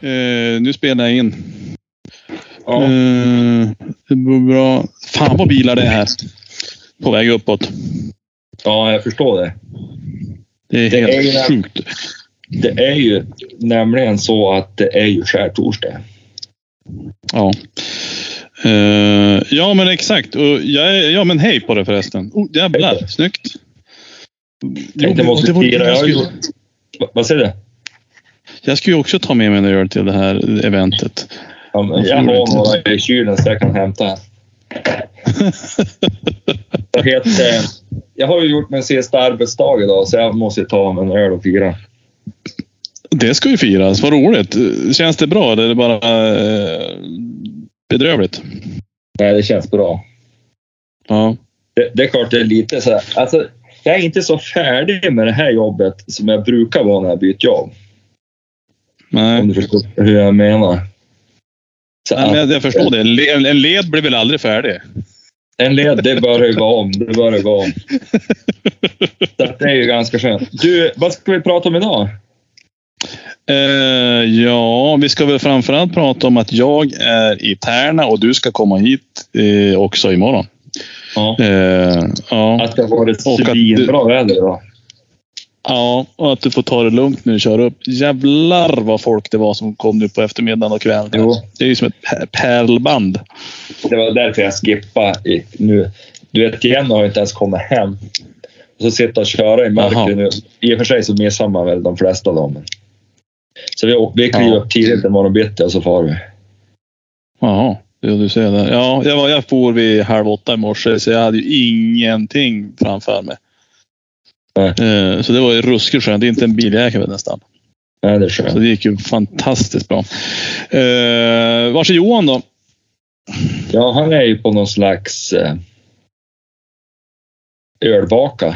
Eh, nu spelar jag in. Ja. Eh, det går bra. Fan vad bilar det är här. På väg uppåt. ja, jag förstår det. Det är Det helt är ju- sjukt. Det är ju nämligen så att det är ju skärtorsdag. Ja. Eh, ja, men exakt. Och jag, ja, men hej på det förresten. Oh, jävlar, snyggt. Tänkte jag måste det var- fira. Jag, skulle, vad säger du? jag skulle ju också ta med mig en öl till det här eventet. Ja, men jag har några i kylen så jag kan hämta. Jag, heter, jag har ju gjort min sista arbetsdag idag så jag måste ta en öl och fira. Det ska ju firas. Vad roligt. Känns det bra eller är det bara eh, bedrövligt? Nej, det känns bra. Ja. Det, det är klart det är lite så här. Alltså, jag är inte så färdig med det här jobbet som jag brukar vara när jag byter jobb. Om Nej. du förstår hur jag menar. Så Nej, att, men jag förstår det. En En, led blir väl aldrig färdig? En led, det börjar gå om. Det börjar gå om. Så det är ju ganska skönt. Du, vad ska vi prata om idag? Eh, ja, vi ska väl framförallt prata om att jag är i Tärna och du ska komma hit eh, också imorgon. Ja. Eh, ja. Att det har varit svinbra väder idag. ja, och att du får ta det lugnt nu och köra upp. Jävlar vad folk det var som kom nu på eftermiddagen och kvällen. Jo. Det är ju som ett pär- pärlband. Det var därför jag skippade nu. Du vet, Jenny har ju inte ens kommit hem. Och så sitta och köra i mörker nu. I och för sig så missar man väl de flesta av dem. Så vi, åk- vi kliver Ja. upp tidigt imorgon bitti och så far vi. Jaha, det du ser där. Ja, jag, var, jag for vid halv åtta i morse så jag hade ju ingenting framför mig. Eh, så det var ju ruskigt skönt. Det är inte en biljäkel nästan. Nej, det är Så skönt. det gick ju fantastiskt bra. Eh, vars är Johan då? Ja, han är ju på någon slags eh, ölbaka.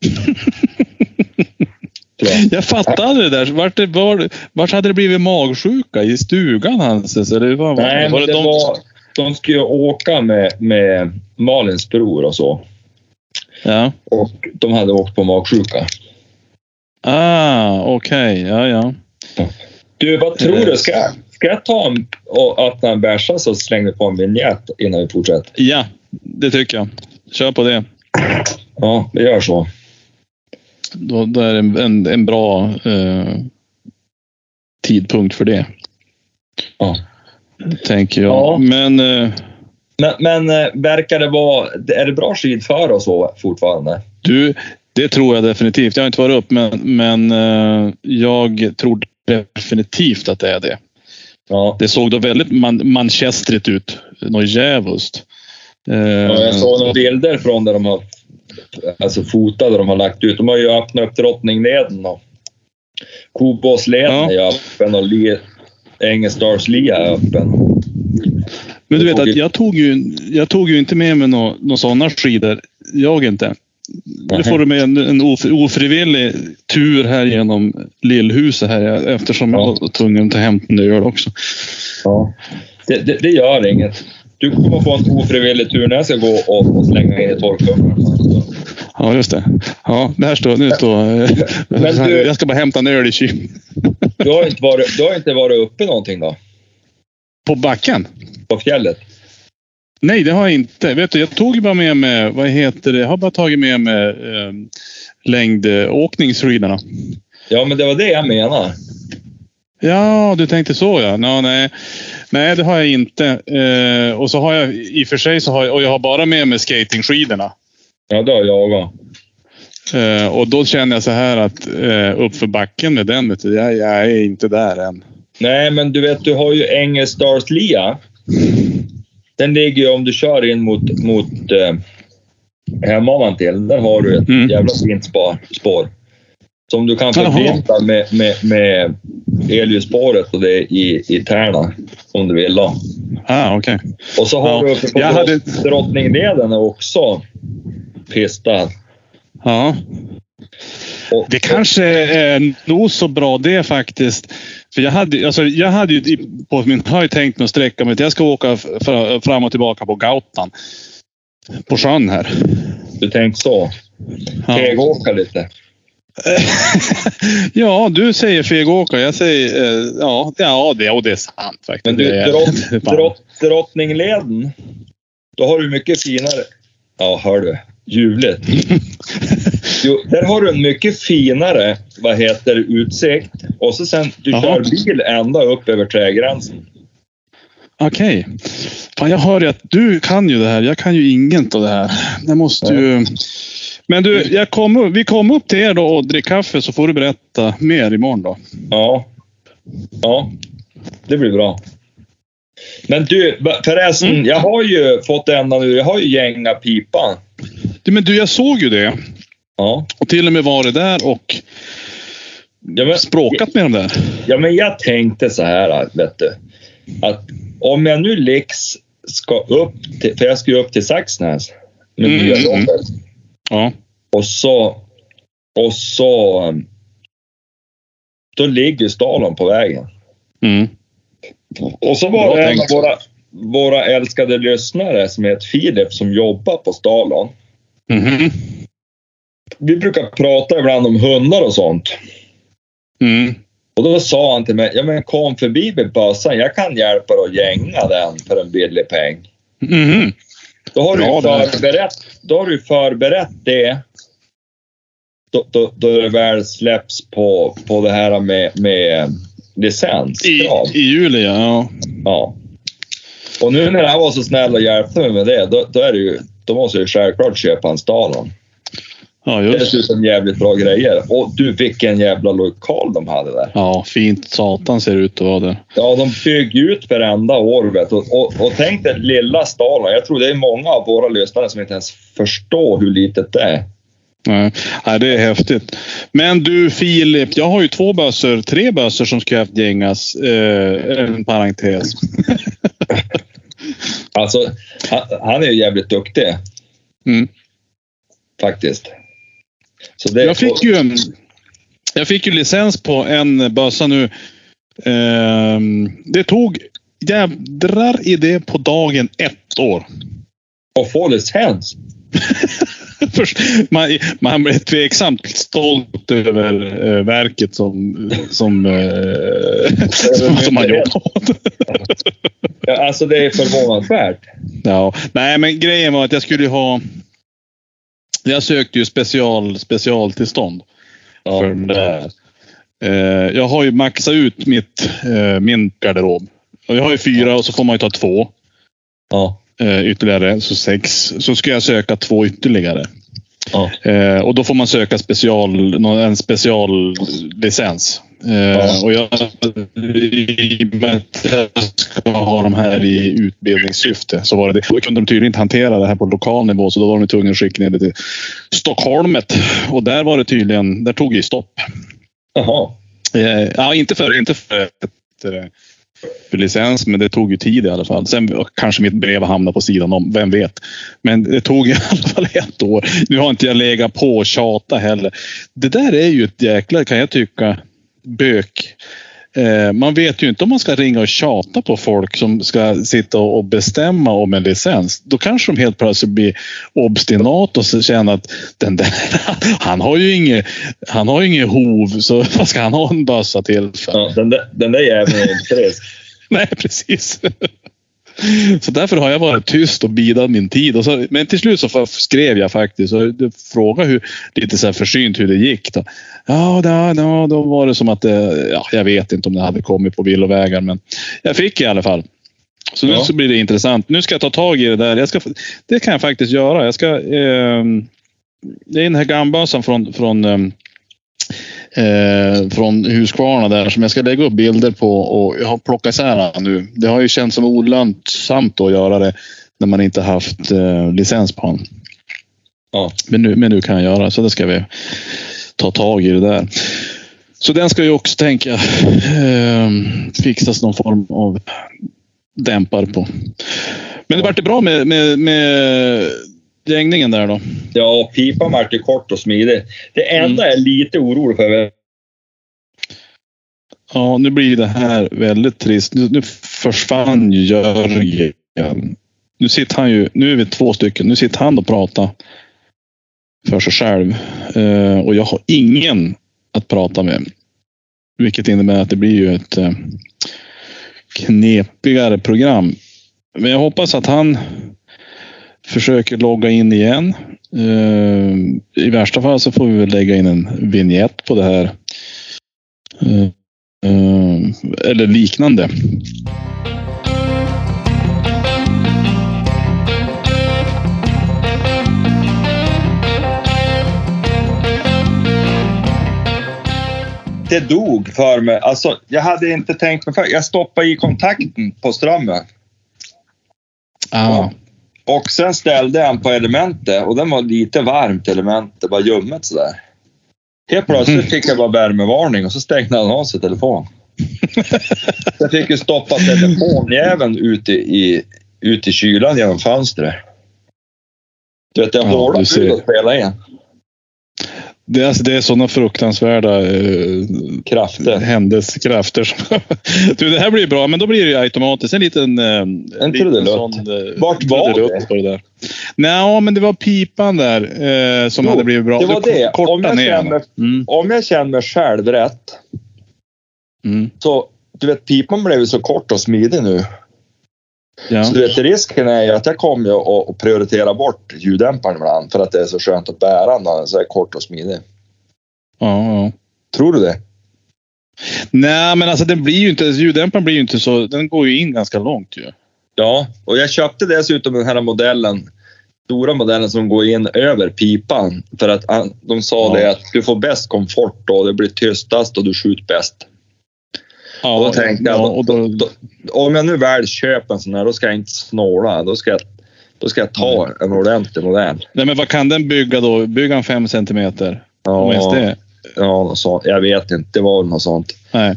Jag. Fattade det där. Vart, det, var, vart hade det blivit magsjuka? I stugan hans? Eller vad, Nej, var men det de- var, de skulle åka med, med Malins bror och så. Ja. Och de hade åkt på magsjuka. Ah, okej. Ja, ja. Du, vad tror Eh. du? Ska jag, ska jag ta en, och öppna en bärsa så slänger vi på en vignett innan vi fortsätter? Ja, det tycker jag. Kör på det. Ja, vi gör så. Då, då är det en, en, en bra eh, tidpunkt för det. Ja. Tänker jag. Ja. Men eh, Men, men eh, verkar det vara... Är det bra skidföre och så fortfarande? du, det tror jag definitivt. Jag har inte varit upp, men, men eh, jag tror definitivt att det är det. Ja. Det såg då väldigt man, manchesterigt ut. Något djävulskt. Eh, ja jag såg några bilder från där de har alltså fotade de har lagt ut. De har ju öppnat upp Drottningleden och Kobåsleden Ja. är öppen och Li, Engelsdalslia är öppen. Men du Jag vet att jag tog ju, jag tog ju inte med mig några nå sådana skidor. Jag inte. Nu får du med en, en of, ofrivillig tur här genom Lillhuset här eftersom jag Ja. var tvungen att ta hem en öl också. Ja. Det, det, det gör inget. Du kommer få en ofrivillig tur när jag ska gå och, och slänga in i torktumlaren. Ja, just det. Ja, det här står... Nu står Men du- Jag ska bara hämta en öl i kylen. Du har inte varit, du har inte varit uppe någonting då? På backen? På fjället? Nej, det har jag inte. Vet du, jag tog bara med mig, vad heter det, jag har bara tagit med mig eh, längdåkningsskidorna. Ja, men det var det jag menar. Ja, du tänkte så ja. Nå, nej. Nej, det har jag inte. Eh, och så har jag i och för sig så har jag, och jag har bara med mig skatingskidorna. Ja, det har jag också. Eh, och då känner jag så här att eh, uppför backen med den, vet du, jag, jag är inte där än. Nej, men du vet, du har ju Engelsdalslia. Den ligger ju om du kör in mot, mot eh, Hemavan till. Där har du ett Mm. jävla fint spår. spår. Som du kan förbinda med, med, med elljusspåret och det i, i Tärna. Om du vill. Då. Ah, okej. Och så har Ja, du uppe på jag hade- Drottningleden också pistad. Ja. Och, Det kanske är nog så bra det faktiskt. För jag hade, alltså, jag hade ju på min höjd tänkt mig att sträcka mig jag ska åka fram och tillbaka på Gautan. På sjön här. Du tänkte så? Ja. Fegåka lite? ja, du säger fegåka. Jag säger eh, ja, ja det, och det är sant faktiskt. Men du, det drott, drott, Drottningleden. Då har du mycket finare... Ja, hör du. Ljuvligt. Jo, där har du en mycket finare, vad heter det, utsikt. Och så sen, du Jaha. kör bil ända upp över trädgränsen. Okej. Fan, jag hör ju att du kan ju det här. Jag kan ju inget av det här. Jag måste ju... Men du, jag kom, vi kommer upp till er då och dricker kaffe så får du berätta mer imorgon då. Ja. Ja, det blir bra. Men du, förresten, Mm. jag har ju fått ända nu. Jag har ju gänga pipan. Du, men du, jag såg ju det. Ja. Och till och med varit där och Ja men, språkat med dem där. ja, men jag tänkte så här, vet du. Att om jag nu Lex ska upp till, för jag ska ju upp till Saxnäs med Mm, nya mm, mm. jobbet. Ja. Och så, och så, um, då ligger Stalon på vägen. Mm. Och så var det en av våra, våra älskade lyssnare som heter Filip som jobbar på Stalon. Mhm. Vi brukar prata ibland om hundar och sånt. Mm. Och då sa han till mig, ja men kom förbi med bössan, jag kan hjälpa dig att gänga den för en billig peng. Mhm. Då har, Bra du förberett, då har du förberett det. Då, då, då det väl släpps på, på det här med, med I, licenskrav. I juli, ja. Ja. Och nu när han var så snäll och hjälpte mig med det, då, då, är det ju, då måste jag ju självklart köpa en Stalon. Ja, just Dessutom jävligt bra grejer. Och du, vilken jävla lokal de hade där. Ja, fint satan ser det ut att vara där. Ja, de bygger ut varenda år. Vet och, och, och tänk dig lilla Stalon. Jag tror det är många av våra lyssnare som inte ens förstår hur litet det är. Nej, Nej, det är häftigt. Men du Filip, jag har ju två bössor, tre bössor som ska gängas. Eh, en parentes. Alltså, han, han är ju jävligt duktig Mm. faktiskt. Jag fick ju en, jag fick ju licens på en bössa nu. Ehm, det tog jädrar i det på dagen ett år. Och få licens. Man, man blev tveksamt stolt över eh, verket som, som, eh, som, som man jobbar åt. Ja, alltså det är förvånansvärt. Ja, nej, men grejen var att jag skulle ha. Jag sökte ju special, specialtillstånd för Ja. den där. Eh, jag har ju maxat ut mitt, eh, min garderob. Och jag har ju fyra och så får man ju ta två Ja. eh, ytterligare, så sex. Så ska jag söka två ytterligare. Ja. Eh, och då får man söka special, en speciallicens. Eh. Och jag, i och med att jag ska ha de här i utbildningssyfte så var det det. Då kunde de tydligen inte hantera det här på lokal nivå så då var de tvungna att skicka ner det till Stockholmet. Och där var det tydligen, där tog det stopp. Jaha. Eh, ja, inte för, inte för, ett, eh, för licens, men det tog ju tid i alla fall. Sen kanske mitt brev hamnade på sidan om, vem vet. Men det tog i alla fall ett år. Nu har inte jag legat på och tjata heller. Det där är ju ett jäkla, kan jag tycka, bök. Eh, man vet ju inte om man ska ringa och tjata på folk som ska sitta och bestämma om en licens. Då kanske de helt plötsligt blir obstinat och känner att den där, han har ju inget, han har ju inget hov, så vad ska han ha en bössa till för? Ja, den, där, den där jäveln är inte frisk. Nej, precis. Så därför har jag varit tyst och bidat min tid. Och så, men till slut så skrev jag faktiskt och frågade hur, lite så här försynt hur det gick. Då. Ja, då, då, då var det som att det, ja, jag vet inte om det hade kommit på villovägar, men jag fick i alla fall. Så nu Ja. så blir det intressant. Nu ska jag ta tag i det där. Jag ska, det kan jag faktiskt göra. Jag ska, eh, det är den här gambössan från, från ehm, eh, från Huskvarna där som jag ska lägga upp bilder på och jag har plockat isär nu. Det har ju känts som olönsamt att göra det när man inte haft eh, licens på den. Ja. Men nu, men nu kan jag göra så det ska vi ta tag i det där. Så den ska ju också tänka eh, fixas någon form av dämpare på. Men det vart det bra med, med, med gängningen där då? Ja, pipan vart ju kort och smidig. Det enda jag är lite orolig för Ja, nu blir det här väldigt trist. Nu, nu försvann ju Jörgen. Nu sitter han ju, nu är vi två stycken, nu sitter han och pratar för sig själv. Eh, och jag har ingen att prata med. Vilket innebär att det blir ju ett eh, knepigare program. Men jag hoppas att han försöker logga in igen. Eh, I värsta fall så får vi väl lägga in en vignett på det här. Eh, eh, eller liknande. Det dog för mig. Alltså, jag hade inte tänkt mig för. Jag stoppade i kontakten på strömmen. Ah. Och sen ställde jag den på elementet och den var lite varmt elementet, bara ljummet sådär. Helt plötsligt fick jag bara värmevarning och så stängde han av sig telefon. jag fick ju stoppa telefonjäveln ute i, ut i kylan genom fönstret. Du vet, jag Ja, ser. ut att spela in. Det, är, alltså, det är sådana fruktansvärda eh, Krafter. som- du, det här blir bra, men då blir det ju automatiskt en liten... Eh, en trudelutt. sån, eh, Vart var det? På det där. Nej, men det var pipan där eh, som Jo, hade blivit bra. det var Du, det. Korta Om jag ner känner- mm, Om jag känner mig själv rätt, mm, så du vet, pipan blev ju så kort och smidig nu. Ja. Så du vet, risken är ju att jag kommer ju att prioritera bort ljuddämparen ibland för att det är så skönt att bära den så här kort och smidig. Ja, ja. Tror du det? Nej, men alltså den blir ju inte... Ljuddämparen blir ju inte så... Den går ju in ganska långt ju. Ja, och jag köpte dessutom den här modellen, stora modellen som går in över pipan. För att de sa Ja. det att du får bäst komfort och det blir tystast och du skjuter bäst. Ja, Och då tänkte jag, ja, då, då, om jag nu väl köper en sån här, då ska jag inte snåla. Då ska jag, då ska jag ta en ordentlig modell. nej, men vad kan den bygga då? Bygga en fem centimeter? Om ens det? Ja, något sånt. Jag vet inte. Det var något sånt. Nej.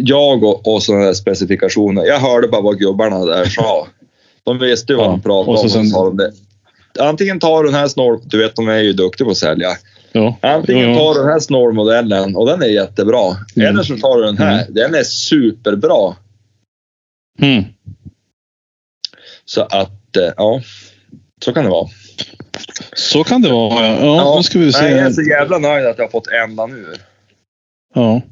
Jag och, och sådana här specifikationer. Jag hörde bara vad gubbarna där sa. De visste ju vad Ja, de pratade och så om. sen- och sa de det. Antingen tar du den här snål... Du vet, de är ju duktiga på att sälja. Ja. Antingen tar du den här snålmodellen och den är jättebra. Mm. Eller så tar du den här. Den är superbra. Mm. Så att, eh, ja. Så kan det vara. Så kan det vara. Ja, ja nu ska vi se. Jag är så jävla nöjd att jag har fått ändan ur. Ja,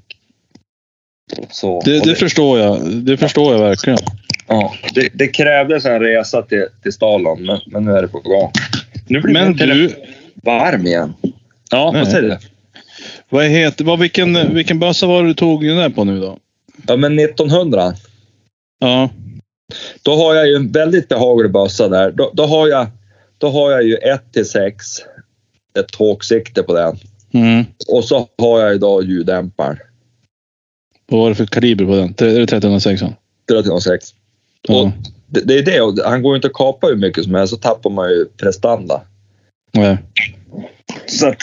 Så, det, och det förstår jag. Det förstår jag verkligen. Ja, det, det krävdes en resa till, till Stalon, men, men nu är det på gång. Nu blir Men du, varm igen. Ja, Nej. vad säger du? vad heter, vad, vilken, vilken bössa var det du tog den där på nu då? Ja, men 1900. Ja, Då har jag ju en väldigt behaglig bössa där. Då, då, har jag, då har jag ju 1 till 6 ett tågsikte på den. mm. Och så har jag idag ljuddämparen. vad var det för kaliber på den? Är det 1306? 1306. Och Ja. det, det är det, han går ju inte att kapa hur mycket som helst, så tappar man ju prestanda. Nej. Så att,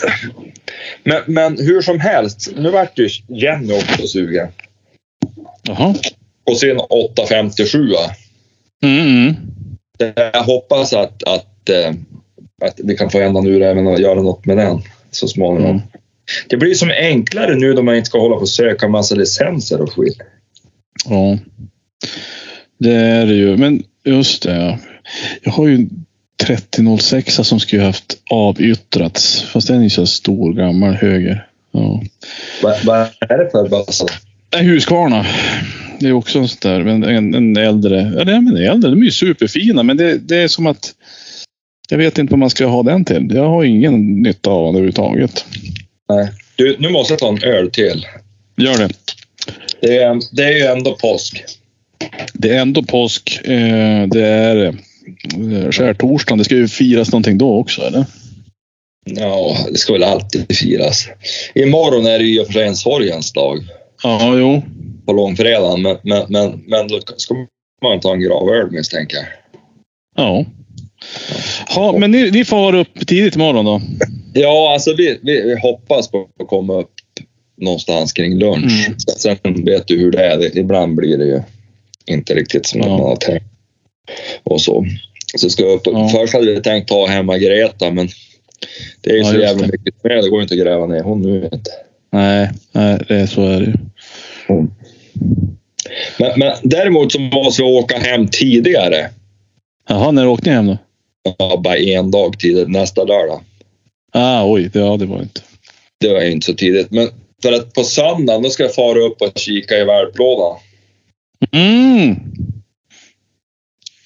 men, men hur som helst, nu vart ju Jenny också sugen. Jaha. på sin 857. Mm, mm. Jag hoppas att, att, eh, att vi kan få ändan ur även och göra något med den så småningom. Mm. Det blir som enklare nu då man inte ska hålla på och söka massa licenser och skit. Ja. Det är det ju. Men just det. Ja. Jag har ju 3006 som skulle haft avyttrats. Fast den är ju så stor, gammal, höger. Ja. Vad, är det för bössa? Nej, Husqvarna. Det är också en sån där, men en, en äldre. Ja, men äldre, de är ju superfina, men det, det är som att jag vet inte vad man ska ha den till. Jag har ingen nytta av den överhuvudtaget. Nej. Du, nu måste jag ta en öl till. Gör det. Det är, det är ju ändå påsk. Det är ändå påsk. Eh, det är eh, skärtorsdagen. Det ska ju firas någonting då också, eller? Ja, det ska väl alltid firas. Imorgon är det ju för sig en sorgens dag Ja, jo. på långfredagen, men, men, men, men då ska man ta en gravöl misstänker jag. Ja. Ja, men ni, ni far upp tidigt imorgon då? Ja, alltså vi, vi, vi hoppas på att komma upp någonstans kring lunch. Mm. Sen vet du hur det är. Ibland blir det ju inte riktigt som Ja. man har tänkt. Och så. Så ska jag upp. Ja. Först hade vi tänkt ta hem Margareta, men det är ju Ja, så jävla det. mycket med. Det går inte att gräva ner hon nu inte. Nej, nej det, så är det ju. Men, men däremot så måste vi åka hem tidigare. Jaha, när åkte ni hem då? Ja, bara en dag tidigare, nästa lördag. Ah, oj, det, ja, det var inte. Det var inte så tidigt. Men för att på söndagen då ska jag fara upp och kika i valplådan. Mm.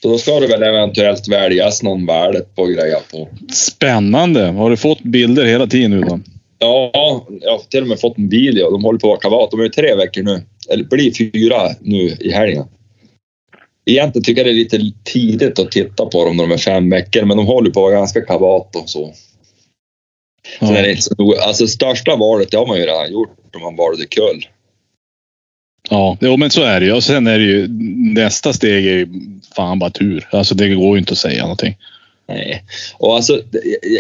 Så då ska det väl eventuellt väljas någon valp och greja på. Spännande. Har du fått bilder hela tiden nu då? Ja, jag har till och med fått en video. De håller på att vara kavat. De är ju tre veckor nu. Eller blir fyra nu i helgen. Egentligen tycker jag det är lite tidigt att titta på dem när de är fem veckor, men de håller på att vara ganska kavat och så. Ja. Är det inte så noga. Alltså största valet, det har man ju redan gjort om man valde kull. Ja, jo, men så är det ju. Och sen är det ju nästa steg är ju fan bara tur. Alltså det går ju inte att säga någonting. Nej. Och alltså,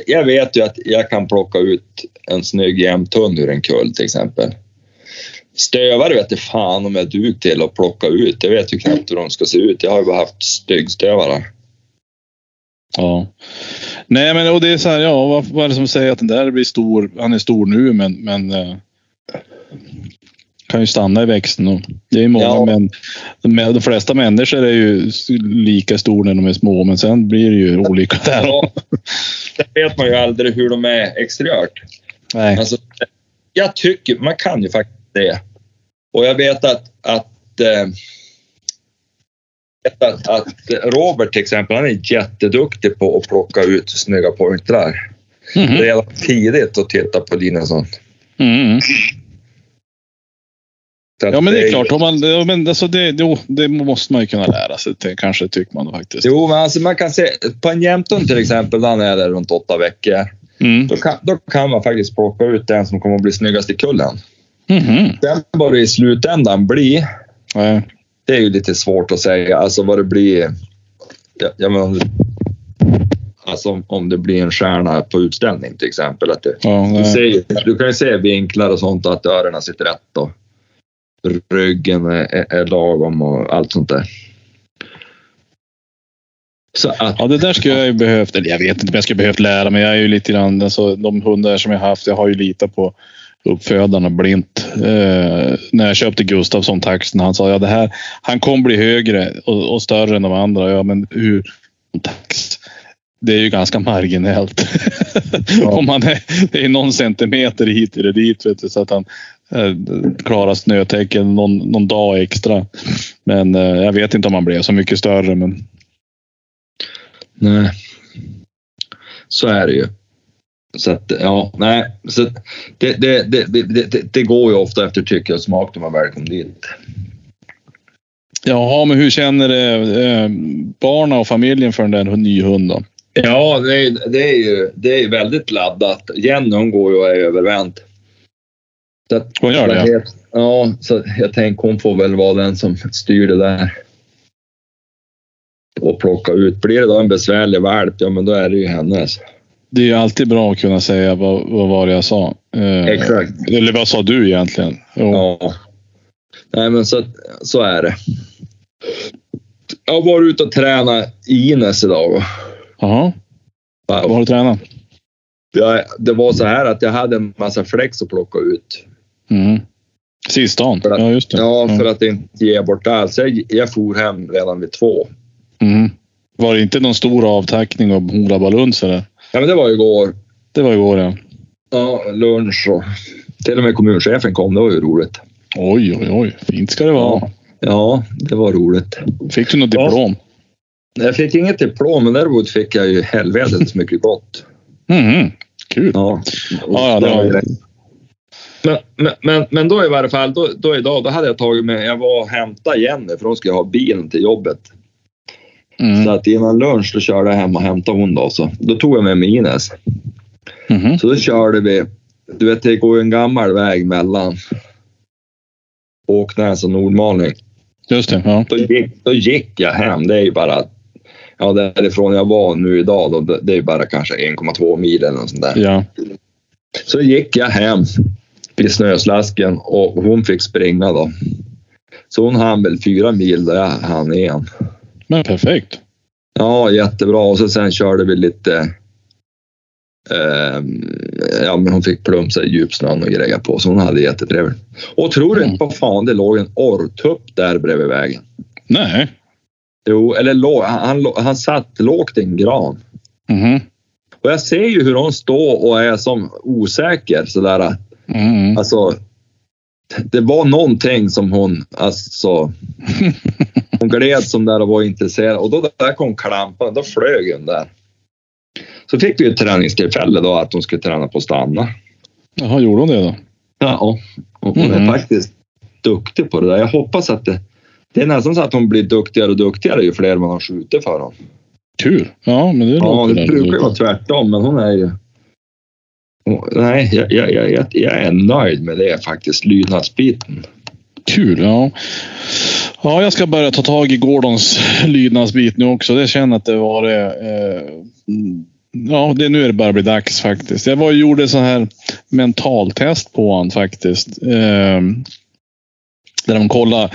jag vet ju att jag kan plocka ut en snygg jämthund ur en kull till exempel. Stövare vet jag fan om jag dug till att plocka ut. Jag vet ju knappt hur de ska se ut. Jag har ju bara haft styggstövare. Ja. Nej, men och det är så här, ja, vad, vad är det som säger att den där blir stor? Han är stor nu, men, men eh, kan ju stanna i växten. Och det är många, Ja. men de flesta människor är ju lika stor när de är små, men sen blir det ju olika där. Ja, det vet man ju aldrig hur de är exteriört. Nej. Alltså, jag tycker, man kan ju faktiskt det. Och jag vet att, att, vet att, att Robert till exempel, han är jätteduktig på att plocka ut snygga pointrar. Mhm. Det är tidigt att titta på dina sånt. Mm. Att Ja, men det är klart. Om man, ja, men alltså det, jo, det måste man ju kunna lära sig. Det kanske tycker man faktiskt. Jo, men alltså man kan se på en jämthund till exempel, han är där runt åtta veckor. Mm. Då kan, då kan man faktiskt plocka ut den som kommer att bli snyggast i kullen. Mhm. Sen vad det i slutändan blir, Nej. det är ju lite svårt att säga. Alltså vad det blir... Ja, ja, men om, det, alltså om, det blir en stjärna på utställning till exempel. Att det, Ja, du, ser, du kan ju se vinklar och sånt och att öronen sitter rätt och ryggen är, är, lagom och allt sånt där. Så att, Ja, det där skulle jag ju behövt, eller jag vet inte om jag skulle behövt lära mig. Jag är ju lite grann, alltså, de hundar som jag haft, jag har ju litat på uppfödarna blint. Eh, när jag köpte Gustafsson taxen, han sa ja det här, han kommer bli högre och, och större än de andra. Ja, men hur? Tax. Det är ju ganska marginellt. Om man är, det är någon centimeter hit eller dit vet du, så att han eh, klarar snötäcken någon, någon dag extra. Men eh, jag vet inte om han blev så mycket större. Men Nej. Så är det ju. Så att, ja, nej. Så det, det, det, det, det, går ju ofta efter tycke och smak när man väl kommer dit. Jaha, men hur känner det, eh, barnen och familjen för den där nya hunden? Ja, det är, det är ju det är väldigt laddat. Jenny hon går ju och är övervänt. Så att, Hon gör det, ja. Ja, så jag tänker hon får väl vara den som styr det där. Och plocka ut. Blir det då en besvärlig valp, ja men då är det ju hennes. Det är ju alltid bra att kunna säga vad, vad var det jag sa. Eh, Exakt. Eller vad sa du egentligen? Jo. Ja. Nej, men så, så är det. Jag har varit ute och tränat Ines idag. Jaha, vad har du tränat? Jag, det var så här att jag hade en massa flex att plocka ut. Mm. Sistdagen? För att- Ja, just det. Ja, för att inte ge bort allt. Så jag, jag for hem redan vid två. Mm. Var det inte någon stor avtackning av Hora Baluns eller? Ja, men det var igår. Det var igår ja. Ja, lunch och till och med kommunchefen kom. Det var ju roligt. Oj, oj, oj. Fint ska det vara. Ja, det var roligt. Fick du något Ja. diplom? Jag fick inget diplom, men däremot fick jag ju helvetes mycket gott. Mhm. Kul. Ja, Ja, ja, det var- men, men, men, men då i varje fall, då, då idag, då hade jag tagit med, jag var och hämtade Jenny för hon skulle ha bilen till jobbet. Så Mm. att innan lunch då körde jag hem och hämtade hon då. Så. Då tog jag med mig Ines. Mhm. Så då körde vi, du vet det går ju en gammal väg mellan Åknäs och Nordmaling. Just det. Ja. Då gick, då gick jag hem. Det är ju bara, ja därifrån jag var nu idag då, det- det är ju bara kanske 1,2 mil eller något sånt där. ja. Så gick jag hem vid snöslasken och hon fick springa då. Så hon hann väl fyra mil där jag hann igen. Men perfekt. Ja, jättebra. Och så sen körde vi lite Eh, ja, men hon fick plumsa i djupsnön och grejer på så hon hade jättetrevligt. Och tror du Mm. inte på fan det låg en orrtupp där bredvid vägen. Nej. Jo, eller lå, han, han, han satt lågt i en gran. Mhm. Och jag ser ju hur hon står och är som osäker sådär. Mm. Alltså, det var någonting som hon, alltså, hon gled som där och var intresserad och då där kom klampan, då flög hon där. Så fick vi ett träningstillfälle då att hon skulle träna på att stanna. Jaha, gjorde hon det då? Ja, och hon Mm. är faktiskt duktig på det där. Jag hoppas att det, det är nästan så att hon blir duktigare och duktigare ju fler man har skjutit för honom. Kul. Ja, men det Ja, det brukar ju vara tvärtom, men hon är ju... Och, Nej, jag, jag, jag, jag- är nöjd med det faktiskt, lydnadsbiten. Kul, ja. Ja, jag ska börja ta tag i Gordons lydnadsbit nu också. Det känner att det var det. Eh, ja, det, nu är det bara bli dags faktiskt. Jag var och gjorde så här mentaltest på honom faktiskt. Eh, där de kollar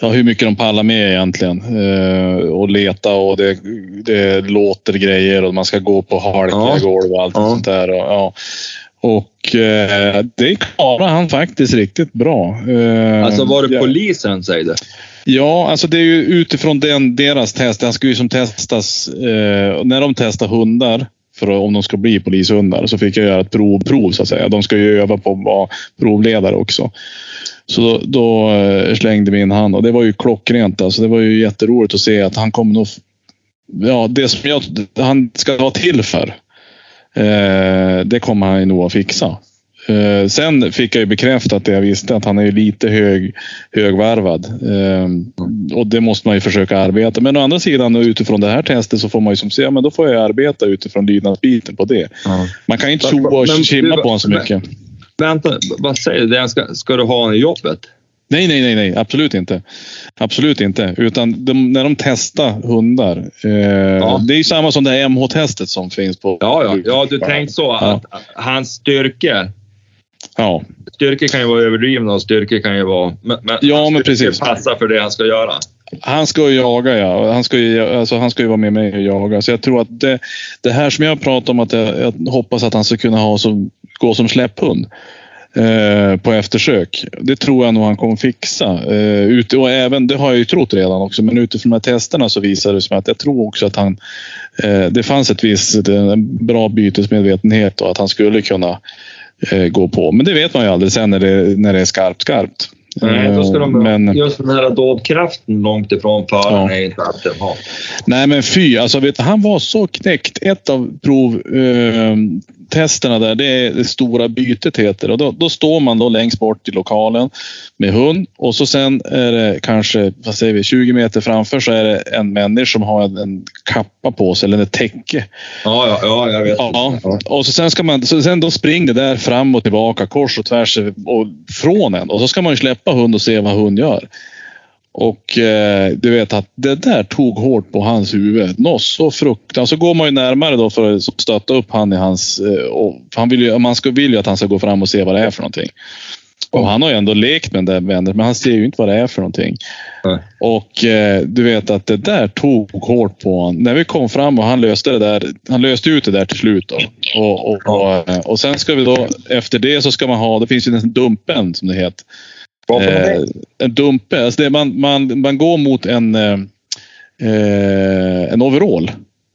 ja, hur mycket de pallar med egentligen. Eh, och leta och det, det låter grejer och man ska gå på halkiga Ja. golv och allt Ja. sånt där. Och, ja. och eh, det klarar han faktiskt riktigt bra. Eh, Alltså var det ja. polisen säger det? Ja, alltså det är ju utifrån den, deras test. Det ska ju som testas eh, när de testar hundar för om de ska bli polishundar så fick jag göra ett prov, prov så att säga. De ska ju öva på att vara provledare också. Så då, då eh, slängde vi in han och det var ju klockrent. Alltså det var ju jätteroligt att se att han kommer nog... Ja, det som jag, han ska vara till för. Eh, det kommer han ju nog att fixa. Eh, sen fick jag ju bekräftat det jag visste att han är ju lite hög, högvarvad. Eh, och det måste man ju försöka arbeta. Men å andra sidan utifrån det här testet så får man ju som säga, men då får jag arbeta utifrån lydnadsbiten på det. Man kan ju inte Men- tjoa och men- kimma på honom så men- mycket. Vänta, vad säger du? Ska, ska du ha i jobbet? Nej, nej, nej, nej, absolut inte. Absolut inte. Utan de, när de testar hundar. Eh, Det är ju samma som det här MH-testet som finns på... Ja, ja, ja du tänkte så att hans styrkor, Ja, styrkor kan ju vara överdrivna och styrkor kan ju vara... Men, men Ja, men precis. passar för det han ska göra. Han ska ju jaga ja. Han ska ju, alltså, han ska ju vara med mig och jaga. Så jag tror att det, det här som jag pratar om att jag, jag hoppas att han ska kunna ha som, gå som släpphund. Eh, på eftersök. Det tror jag nog han kommer fixa. Eh, ut, och även, det har jag ju trott redan också, men utifrån de här testerna så visar det sig att jag tror också att han... Eh, det fanns ett visst eh, en bra bytesmedvetenhet och att han skulle kunna eh, gå på. Men det vet man ju aldrig sen när det, när det är skarpt, skarpt. Nej, då ska de, Eh, men, Just den här dådkraften långt ifrån föraren Ja. är inte de har. Nej men fy, alltså vet, du, han var så knäckt. Ett av provtesterna där, det är det stora bytet heter och då, då står man då längst bort i lokalen med hund och så sen är det kanske, vad säger vi, 20 meter framför så är det en människa som har en, en kappa på sig eller ett täcke. Ja, ja, ja jag vet. Ja, och så sen ska man, så sen då springer det där fram och tillbaka, kors och tvärs och från en. Och så ska man ju släppa hund och se vad hund gör. Och eh, du vet att det där tog hårt på hans huvud. Något så fruktansvärt. Så går man ju närmare då för att stötta upp han i hans... Eh, han vill ju, man ska, vill ju att han ska gå fram och se vad det är för någonting. Och han har ju ändå lekt med den där vänner, men han ser ju inte vad det är för någonting. Nej. Och eh, du vet att det där tog hårt på honom. När vi kom fram och han löste det där. Han löste ut det där till slut. Då. Och, och, och, eh, och sen ska vi då, efter det så ska man ha, det finns ju en dumpen som det heter. Vad man Eh, en dumpe, alltså det, man, man, man går mot en, eh, eh, en overall.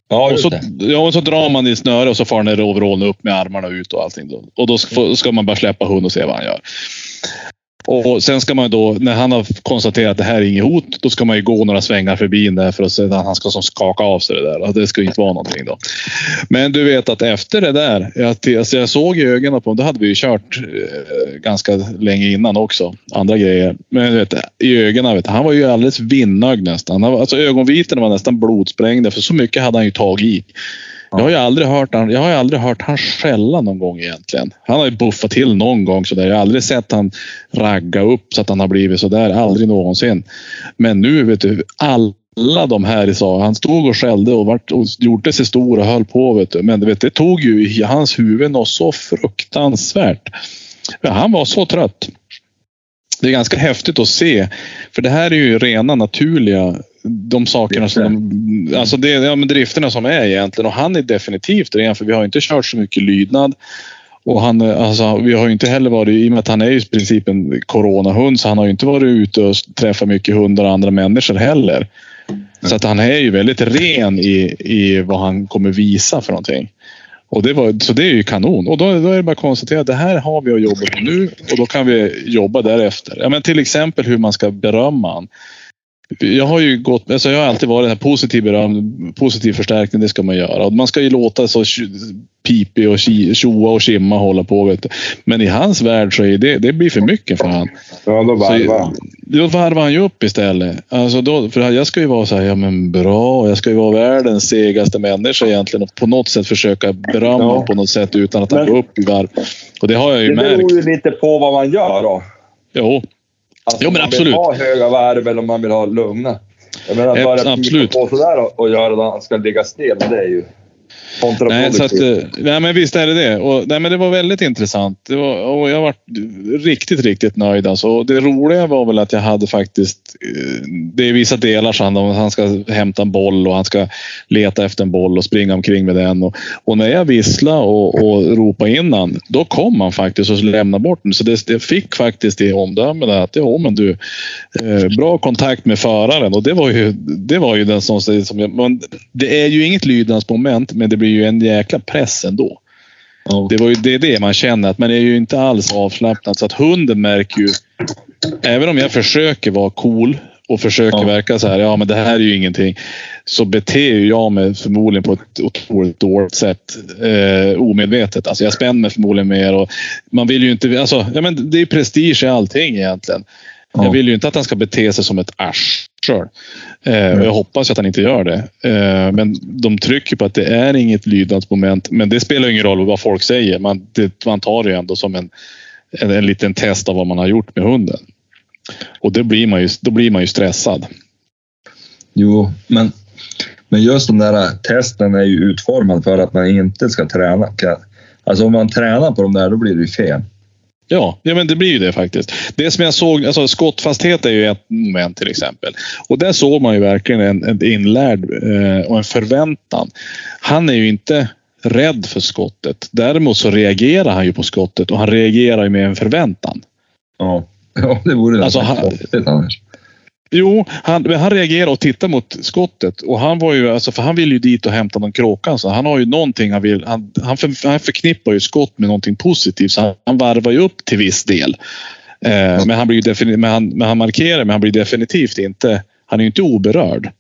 Ja, Och så, ja, och så drar man i snöre och så far den overallen upp med armarna ut och allting. Då. Och då ska, ska man bara släppa hund och se vad han gör. Och sen ska man då, när han har konstaterat att det här är inget hot, då ska man ju gå några svängar förbi där för att sedan han ska som skaka av sig det där. Och det ska inte vara någonting då. Men du vet att efter det där, jag, alltså jag såg i ögonen på honom, då hade vi ju kört eh, ganska länge innan också. Andra grejer. Men du vet, i ögonen, vet, han var ju alldeles vinnögd nästan. Han alltså ögonvitorna var nästan blodsprängda för så mycket hade han ju tagit i. Jag har ju aldrig hört han, jag har ju aldrig hört han skälla någon gång egentligen. Han har ju buffat till någon gång sådär. Jag har aldrig sett han ragga upp så att han har blivit sådär. Aldrig någonsin. Men nu vet du, alla de här sa, han stod och skällde och, vart, och gjorde sig stor och höll på. Vet du. Men du vet, det tog ju i hans huvud något så fruktansvärt. Han var så trött. Det är ganska häftigt att se. För det här är ju rena naturliga de sakerna som de, alltså det, ja, men drifterna som är egentligen. Och han är definitivt ren för vi har inte kört så mycket lydnad. Och han, alltså, vi har inte heller varit, i och med att han är i princip en coronahund, så han har ju inte varit ute och träffat mycket hundar och andra människor heller. Så att han är ju väldigt ren i, i vad han kommer visa för någonting. Och det var, så det är ju kanon. Och då, då är det bara att konstatera att det här har vi att jobba på nu och då kan vi jobba därefter. Ja, men till exempel hur man ska berömma han. Jag har ju gått, alltså jag har alltid varit en positiv beröm, positiv förstärkning, det ska man göra. Och man ska ju låta så pipig och tjoa och kimma hålla på. Vet du. Men i hans värld så är det, det blir för mycket för han. Ja, då varvar han. Då varvar han ju upp istället. Alltså då, för jag ska ju vara så här, ja men bra, jag ska ju vara världens segaste människa egentligen och på något sätt försöka berömma Ja. på något sätt utan att han Men- går upp i varv. Och det har jag ju Det märkt. beror ju lite på vad man gör då. Jo, Alltså, Jo, men om man absolut. vill ha höga varv eller om man vill ha lugna. Jag menar, Eh, bara att absolut. på sådär och, och göra det han ska ligga still, det är ju Nej, så att, eh, nej, men visst är det det. Och, nej, men det var väldigt intressant. Det var, och jag var riktigt, riktigt nöjd. Alltså. Och det roliga var väl att jag hade faktiskt... Eh, det är vissa delar så han, han ska hämta en boll och han ska leta efter en boll och springa omkring med den. Och, och när jag visslade och, och ropade in han, då kom han faktiskt och lämnade bort den. Så det, det fick faktiskt det omdömet att ja, men du, eh, bra kontakt med föraren. Och det var ju, det var ju den som... som jag, men det är ju inget lydnadsmoment, men det blir ju en jäkla press ändå. Ja. Det, var ju, det är det man känner, att man är ju inte alls avslappnad. Så att hunden märker ju, även om jag försöker vara cool och försöker Ja. verka så här, ja men det här är ju ingenting. Så beter ju jag mig förmodligen på ett otroligt dåligt sätt. Eh, omedvetet. Alltså jag spänner mig förmodligen mer och man vill ju inte, alltså, ja, men det är prestige i allting egentligen. Ja. Jag vill ju inte att han ska bete sig som ett arsel. Eh, och jag hoppas att han inte gör det. Eh, men de trycker på att det är inget lydnadsmoment. Men det spelar ingen roll vad folk säger. Man, det, man tar det ändå som en, en, en liten test av vad man har gjort med hunden. Och det blir man ju, då blir man ju stressad. Jo, men, men just den där testen är ju utformad för att man inte ska träna. Alltså om man tränar på de där, då blir det ju fel. Ja, ja, men det blir ju det faktiskt. Det som jag såg, alltså skottfasthet är ju ett moment till exempel. Och där såg man ju verkligen en, en inlärd eh, och en förväntan. Han är ju inte rädd för skottet. Däremot så reagerar han ju på skottet och han reagerar ju med en förväntan. Ja, ja det vore Alltså, han- annars. Jo, han, men han reagerar och tittar mot skottet och han var ju, alltså, för han vill ju dit och hämta någon kråka. Så han har ju någonting han vill. Han, han, för, han förknippar ju skott med någonting positivt så han, han varvar ju upp till viss del. Eh, men, han blir men, han, men han markerar, men han blir definitivt inte. Han är ju inte oberörd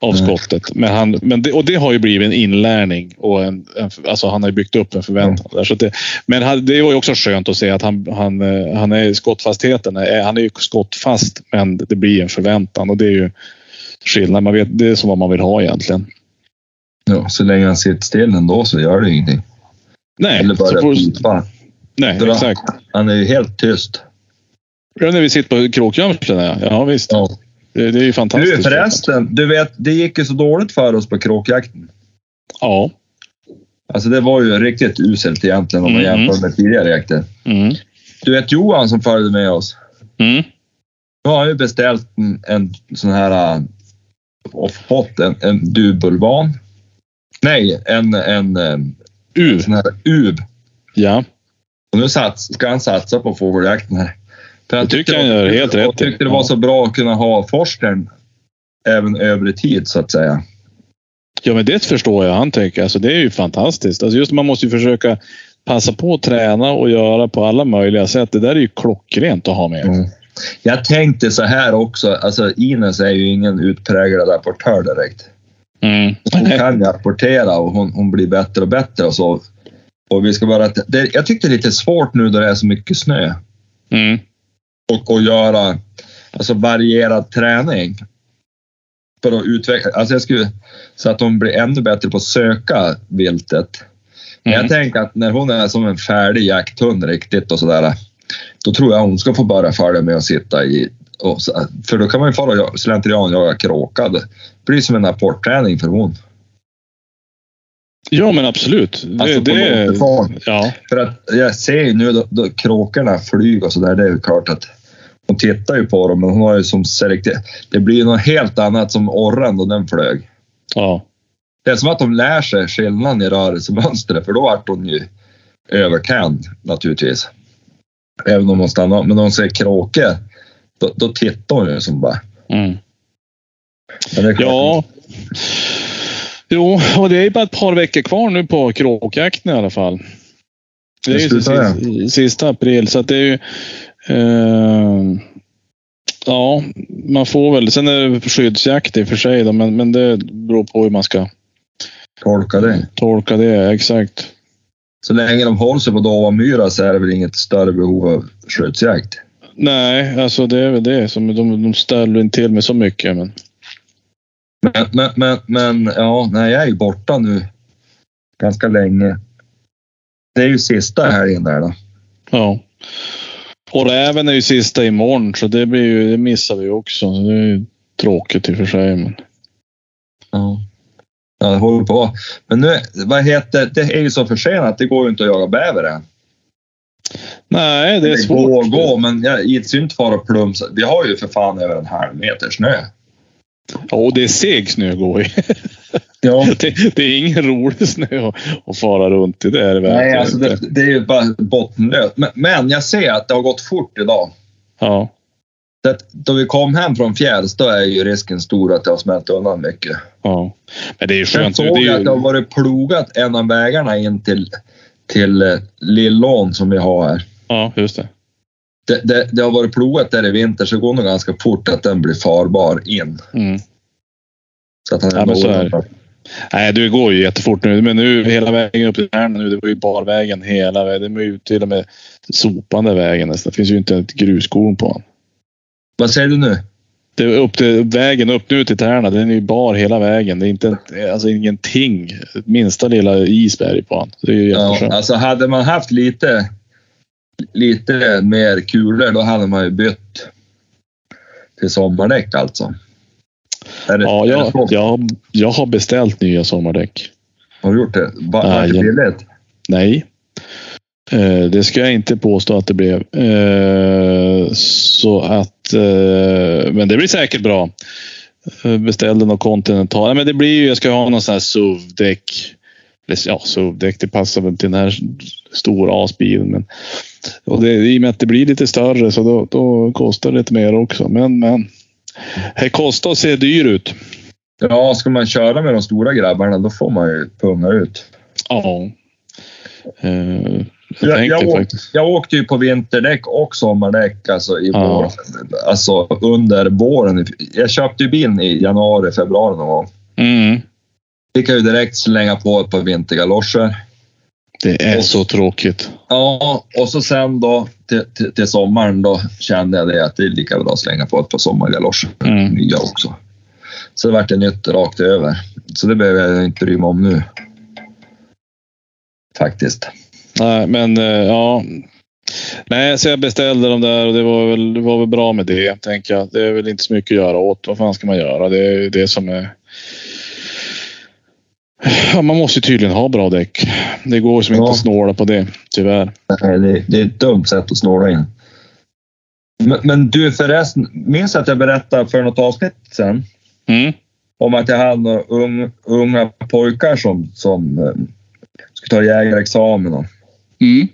av Nej. skottet. Men han, men det, och det har ju blivit en inlärning och en, en, alltså han har ju byggt upp en förväntan. Där, så det, men han, det var ju också skönt att se att han, han, eh, han är skottfastheten. är- Han är ju skottfast, men det blir en förväntan och det är ju skillnad. Man vet, det är som vad man vill ha egentligen. Ja, så länge han sitter still ändå så gör det ingenting. Nej, Eller bara får, nej Bra. exakt. Han är ju helt tyst. Ja, när vi sitter på kråkgömslen, ja. ja visst. Ja. Det, det är ju fantastiskt. Du förresten, du vet, det gick ju så dåligt för oss på kråkjakten. Ja. Alltså det var ju riktigt uselt egentligen om man Mm. jämför med tidigare jakter. Mm. Du vet Johan som följde med oss. Mm. Nu har han ju beställt en, en sån här äh, och fått en, en dubulvan. Nej, en, en, en U. sån här UB. Ja. Och nu sats, ska han satsa på fågeljakten här. För tycker jag det var- gör helt rätt. Jag tyckte det var så bra att kunna ha forskaren även övrig tid så att säga. Ja, men det förstår jag. Han tänker. Alltså, det är ju fantastiskt. Alltså, just man måste ju försöka passa på att träna och göra på alla möjliga sätt. Det där är ju klockrent att ha med. Mm. Jag tänkte så här också. Alltså Ines är ju ingen utpräglad rapportör direkt. Mm. Hon kan ju rapportera och hon, hon blir bättre och bättre och så. Och vi ska bara, det, jag tyckte det är lite svårt nu då det är så mycket snö. Mm. Och, och göra alltså varierad träning. För att utveckla, alltså jag skulle, så att de blir ännu bättre på att söka viltet. Men Mm. jag tänker att när hon är som en färdig jakthund riktigt och sådär, då tror jag hon ska få börja följa med och sitta i och, för då kan man ju fara slentrian jaga kråka. Det blir som en apportträning för hon. Ja, men absolut. Det, Alltså på det, ja. För att jag ser ju nu då, då kråkorna flyger och sådär, det är ju klart att Hon tittar ju på dem, men hon har ju som selektiv. Det blir ju något helt annat som orran då den flög. Ja. Det är som att de lär sig skillnaden i rörelsemönstret, för då vart hon ju övertänd naturligtvis. Även om hon stannar. Men när hon ser kråkor, då, då tittar hon ju som bara... Mm. Ja. Jo, och det är bara ett par veckor kvar nu på kråkjakten i alla fall. Det är ju sista, sista april, så att det är ju... Eh, ja, man får väl... Sen är det skyddsjakt i och för sig, då, men, men det beror på hur man ska Tolka det. tolka det. Exakt. Så länge de håller sig på Dovamyra så är det väl inget större behov av skyddsjakt. Nej, alltså det är väl det. Som de, de ställer inte till med så mycket. Men, Men, men, men, men ja, nej, jag är ju borta nu ganska länge. Det är ju sista helgen där då. ja. Och räven är ju sista imorgon, så det, blir ju, det missar vi också. Det är ju tråkigt i och för sig. Men... Ja. Ja, det håller på. Men nu, vad heter det? är ju så försenat. Det går ju inte att jaga bäver än. Nej, det är Det svårt. går att gå, men jag gills ju inte fara och plumsa. Vi har ju för fan över en halv meter snö. Ja, och det är seg snö att gå i. Ja. Det, det är ingen rolig snö att, att fara runt i. Det är det Nej, alltså det, det är ju bara bottenlöst. Men, men jag ser att det har gått fort idag. Ja, att då vi kom hem från fjälls, då är ju risken stor att det har smält undan mycket. ja. Men det är ju skönt. såg. Det jag är att det har ju, varit plogat en av vägarna in till, till eh, Lillån som vi har här. ja, just det. Det, det, det har varit plogat där i vinter så det går nog ganska fort att den blir farbar in. Mm. Så att han Ja, men så är det. Nej, det går ju jättefort nu. Men nu hela vägen upp till Tärna nu. Det var ju barvägen hela vägen. Det är ju till och med sopande vägen nästan. Det finns ju inte ett gruskorn på den. Vad säger du nu? Det är upp till, vägen upp nu till Tärna. Den är ju bar hela vägen. Det är inte alltså ingenting. Minsta lilla isberg på den. Det är ju Ja, alltså hade man haft lite, lite mer kulor då hade man ju bytt till sommardäck alltså. Är det, Ja, är det jag, jag, jag har beställt nya sommardäck. Har du gjort det? Var Nej, var det jag- billigt? Nej. Eh, det ska jag inte påstå att det blev. Eh, så att, eh, men det blir säkert bra. Eh, beställde något Continental. Nej, men det blir ju, jag ska ha någon sån här SUV-däck. Ja, SUV-däck, det passar väl till den här stora asbilen. Men, och det, I och med att det blir lite större så då, då kostar det lite mer också. Men, men. Det kostar och ser dyr ut. Ja, ska man köra med de stora grabbarna då får man ju punga ut. Ja. Eh, jag Jag, jag, åk, faktiskt. jag åkte ju på vinterdäck och sommardäck alltså, i Ja. vår, alltså under våren. Jag köpte ju bilen i januari, februari någon gång. Mm. Fick jag ju direkt slänga på ett par vintergaloscher. Det är Och- så tråkigt. Ja, och så sen då till, till, till sommaren då kände jag det att det är lika bra att slänga på ett par sommargaloscher. Mm. Nya också. Så det vart det nytt rakt över. Så det behöver jag inte bry mig om nu. Faktiskt. Nej, men eh, ja. Nej, så jag beställde dem där och det var väl, det var väl bra med det, tänker jag. Det är väl inte så mycket att göra åt. Vad fan ska man göra? Det är det som är... Ja, man måste ju tydligen ha bra däck. Det går som inte Ja. att snåla på det, tyvärr. Det, det är ett dumt sätt att snåla in. Men, men du förresten, minns att jag berättade för något avsnitt sen Mm. om att jag hade några ung, unga pojkar som, som eh, skulle ta jägarexamen. Och, Mm.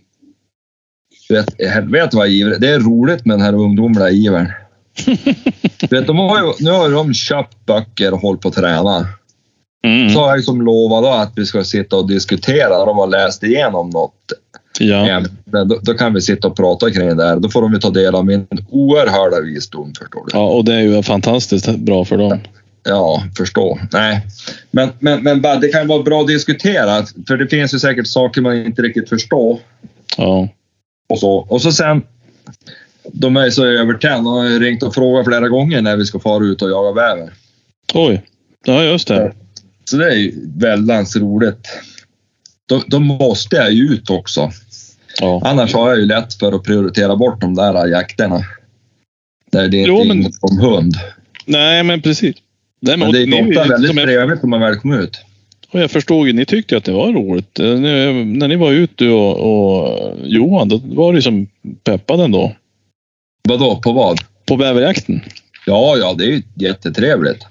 du vet, helvete vad ivrig. Det är roligt med den här ungdomliga ivern. Vet, de har ju, nu har de köpt böcker och hållit på att träna. Mm. Så har jag liksom lovat då att vi ska sitta och diskutera när de har läst igenom något Ja. ämne. Då, då kan vi sitta och prata kring det där. Då får de ju ta del av min oerhörda visdom, förstår du. ja, och det är ju fantastiskt bra för dem. Ja, förstå. Nej, men, men, men det kan vara bra att diskutera. För det finns ju säkert saker man inte riktigt förstår. Ja. Och så, och så sen, de är så övertända. De har ju ringt och frågat flera gånger när vi ska fara ut och jaga bäver. Oj. Ja, just det. Så det är ju väldigt roligt. Då, då måste jag ju ut också. Ja. Annars har jag ju lätt för att prioritera bort de där jakterna. Där det är Jo, inte men- men... om hund. Nej, men precis. Nej, Men det är ni- ofta väldigt jag- trevligt när man väl kommer ut. Och jag förstod ju, ni tyckte att det var roligt. Eh, När, när ni var ute och, och Johan, då var det som peppad ändå. Vadå, på vad? På bäverjakten? Ja, ja, det är ju jättetrevligt.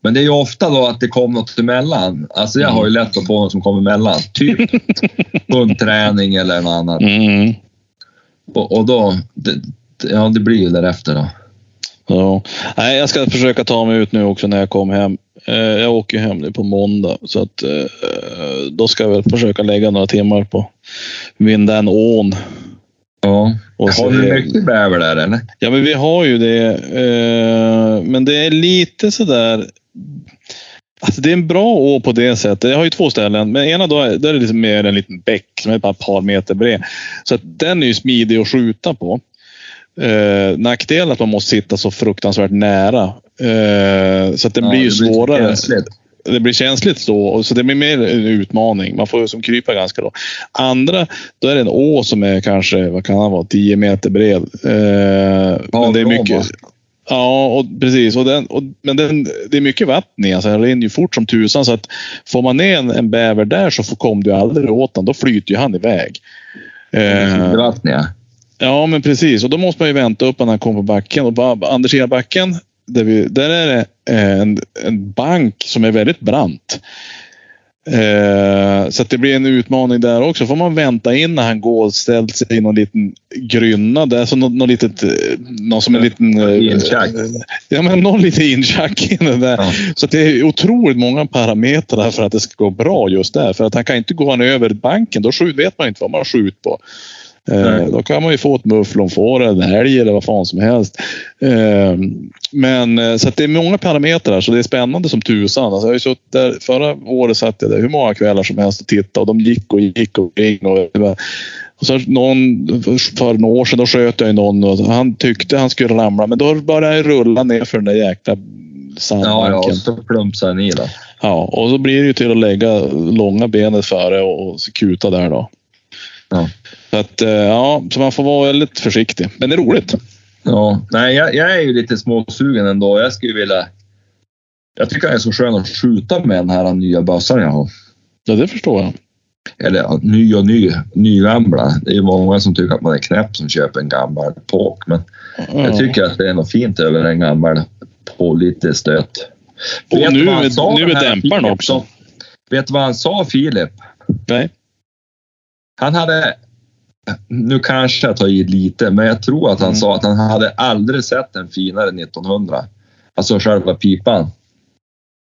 Men det är ju ofta då att det kommer något emellan. Alltså jag har ju lätt att få något som kommer emellan. Typ hundträning eller något annat. Mm. Och, och då, det, ja det blir ju därefter då. Ja. Nej, jag ska försöka ta mig ut nu också när jag kommer hem. Eh, Jag åker hem nu på måndag så att eh, då ska jag väl försöka lägga några timmar på Vindenån. Ja. Och Har du mycket bäver där eller? Ja, men vi har ju det. Eh, men det är lite sådär. Alltså det är en bra å på det sättet. Jag har ju två ställen. Men ena då är, då är det liksom mer en liten bäck som är bara ett par meter bred. Så den är ju smidig att skjuta på. Eh, nackdelen är att man måste sitta så fruktansvärt nära. Eh, så att det Ja, blir ju det blir svårare. känsligt. Det blir känsligt och Så det blir mer en utmaning. Man får som krypa ganska då. Andra, då är det en å som är kanske, vad kan han vara, 10 meter bred. Eh, men det är mycket. Ja, och precis. Och den, och, men den, det är mycket vatten i. Alltså, den rinner ju fort som tusan. Så att får man ner en, en bäver där så får, kommer du aldrig åt den. Då flyter ju han iväg. Eh, Vatten, ja. Ja, men precis. Och då måste man ju vänta upp när han kommer på backen. Och på andra backen, där, vi, där är det en, en bank som är väldigt brant. Eh, så det blir en utmaning där också. får man vänta in när han går och ställt sig i någon liten grynna. Där, så någon, någon litet, eh, någon som en liten... eh, Inchack. Ja, men någon liten inchack in där. Ja. Så det är otroligt många parametrar för att det ska gå bra just där. För att han kan inte gå han över banken. Då vet man inte vad man skjuter på. Eh, då kan man ju få ett mufflonfår eller en älg eller vad fan som helst. Eh, men eh, så det är många parametrar så det är spännande som tusan. Alltså, jag har suttit där, förra året satt jag där hur många kvällar som helst och tittade och de gick och gick och gick. Och, och så någon, för några år sedan då sköt jag någon och han tyckte han skulle ramla men då började jag rulla ner för den där jäkla Ja, sandbanken. ja, och så plumpsar den i då. Ja, och så blir det ju till att lägga långa benet före och, och kuta där då. Ja. Så att, eh, ja, så man får vara väldigt försiktig. Men det är roligt. Ja, nej, jag, jag är ju lite småsugen ändå. Jag skulle vilja... Jag tycker det är så skönt att skjuta med den här nya bössan jag har. Ja, det förstår jag. Eller ja, ny och ny, nygamla. Det är ju många som tycker att man är knäpp som köper en gammal påk. Men jag tycker att det är något fint över en gammal på lite stöt. Och Vet nu nu med dämparen också. Vet du vad han sa Filip? Nej. Han hade, nu kanske jag tar i lite, men jag tror att han Mm. sa att han hade aldrig sett en finare 1900. Alltså själva pipan.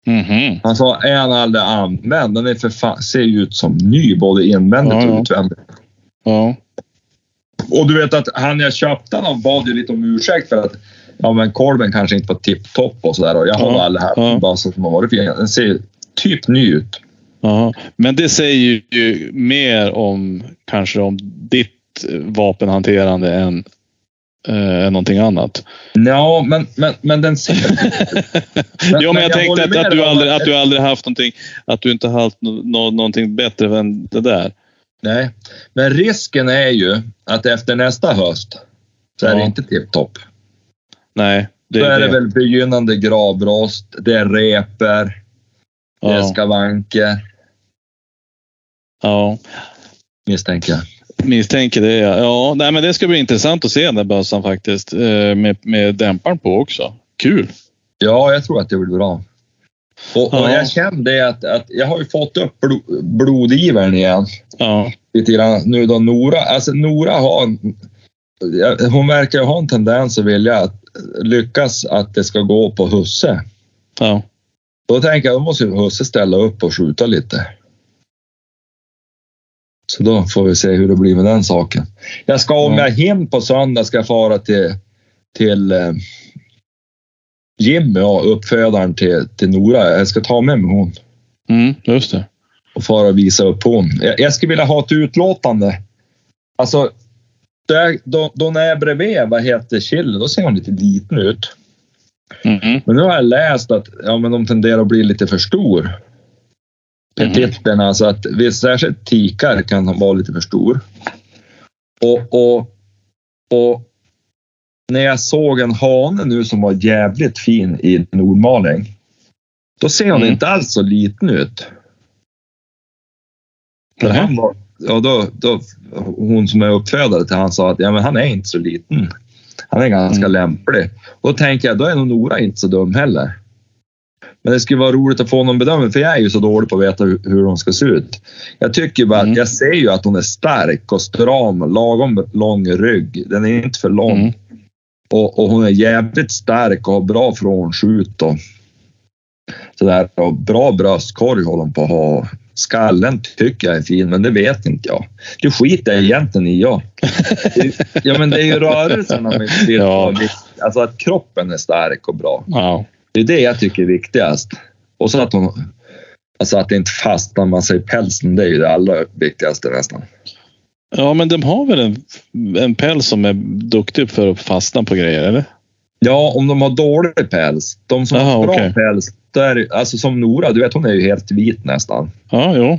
Mhm. Han sa, är han aldrig använd? Den är för fan, ser ju ut som ny, både invändigt Ja, och utvändigt. Ja. Och du vet att han jag köpte den bad ju lite om ursäkt för att ja, men kolven kanske inte var tipptopp och sådär. Jag har Ja, aldrig haft ja. en bössa som har varit fin. Den ser typ ny ut. Ja. Men det säger ju mer om kanske om ditt vapenhanterande än, eh, någonting annat. Ja, men, men, men den ser... Men- jo, men jag, jag tänkte att, att, du aldrig, att- du aldrig haft någonting, att du inte haft no, någonting bättre än det där. Nej, men risken är ju att efter nästa höst så är Ja. det inte tipptopp. Nej, det Då är är det det. väl begynnande gravrost, det är reper, det är Ja, skavanker, ja. misstänker jag. Misstänker det ja. ja nej, men det ska bli intressant att se den där bössan faktiskt. Eh, med, med dämparen på också. Kul! Ja, jag tror att det blir bra. Och, och Ja. jag kände att, att jag har ju fått upp blo, blodivern igen. Ja, Lite grann nu då Nora. Alltså Nora har... Hon verkar ha en tendens att vilja att lyckas att det ska gå på husse. ja. Då tänker jag, då måste ju husse ställa upp och skjuta lite. Så då får vi se hur det blir med den saken. Jag ska, om Ja. jag hinner på söndag, ska jag fara till, till eh, Jimmy och uppfödaren till, till Nora. Jag ska ta med mig hon Mm, just det. och fara och visa upp hon. Jag, jag skulle vilja ha ett utlåtande. Alltså, där, då, då när jag är bredvid, vad heter Chille, då ser hon lite liten ut. Mhm. Men nu har jag läst att ja, men de tenderar att bli lite för stor. Petitterna, alltså att särskilt tikar kan vara lite för stor. Och, och, och när jag såg en hane nu som var jävligt fin i Nordmaling. Då ser hon Mm. inte alls så liten ut. För Nähä. han var, ja, då, då, hon som är uppfödare till han sa att ja, men han är inte så liten. Han är ganska Mm. lämplig. Och då tänker jag, då är nog Nora inte så dum heller. Men det skulle vara roligt att få någon bedömning, för jag är ju så dålig på att veta hur, hur de ska se ut. Jag tycker bara Mm. att jag ser ju att hon är stark och stram, lagom lång rygg. Den är inte för lång. Mm. Och, och hon är jävligt stark och har bra frånskjut och sådär. Och bra bröstkorg håller hon på att ha. Skallen tycker jag är fin, men det vet inte jag. Det skiter jag egentligen i jag. Ja, men det är ju rörelserna med Ja. Alltså att kroppen är stark och bra. Ja. Det är det jag tycker är viktigast. Och så att hon... Alltså att det inte fastnar massa i pälsen, det är ju det allra viktigaste nästan. ja, men de har väl en, en päls som är duktig för att fastna på grejer, eller? Ja, om de har dålig päls. De som Aha, har bra okej. päls, då är det, alltså som Nora, du vet hon är ju helt vit nästan. Ja, jo.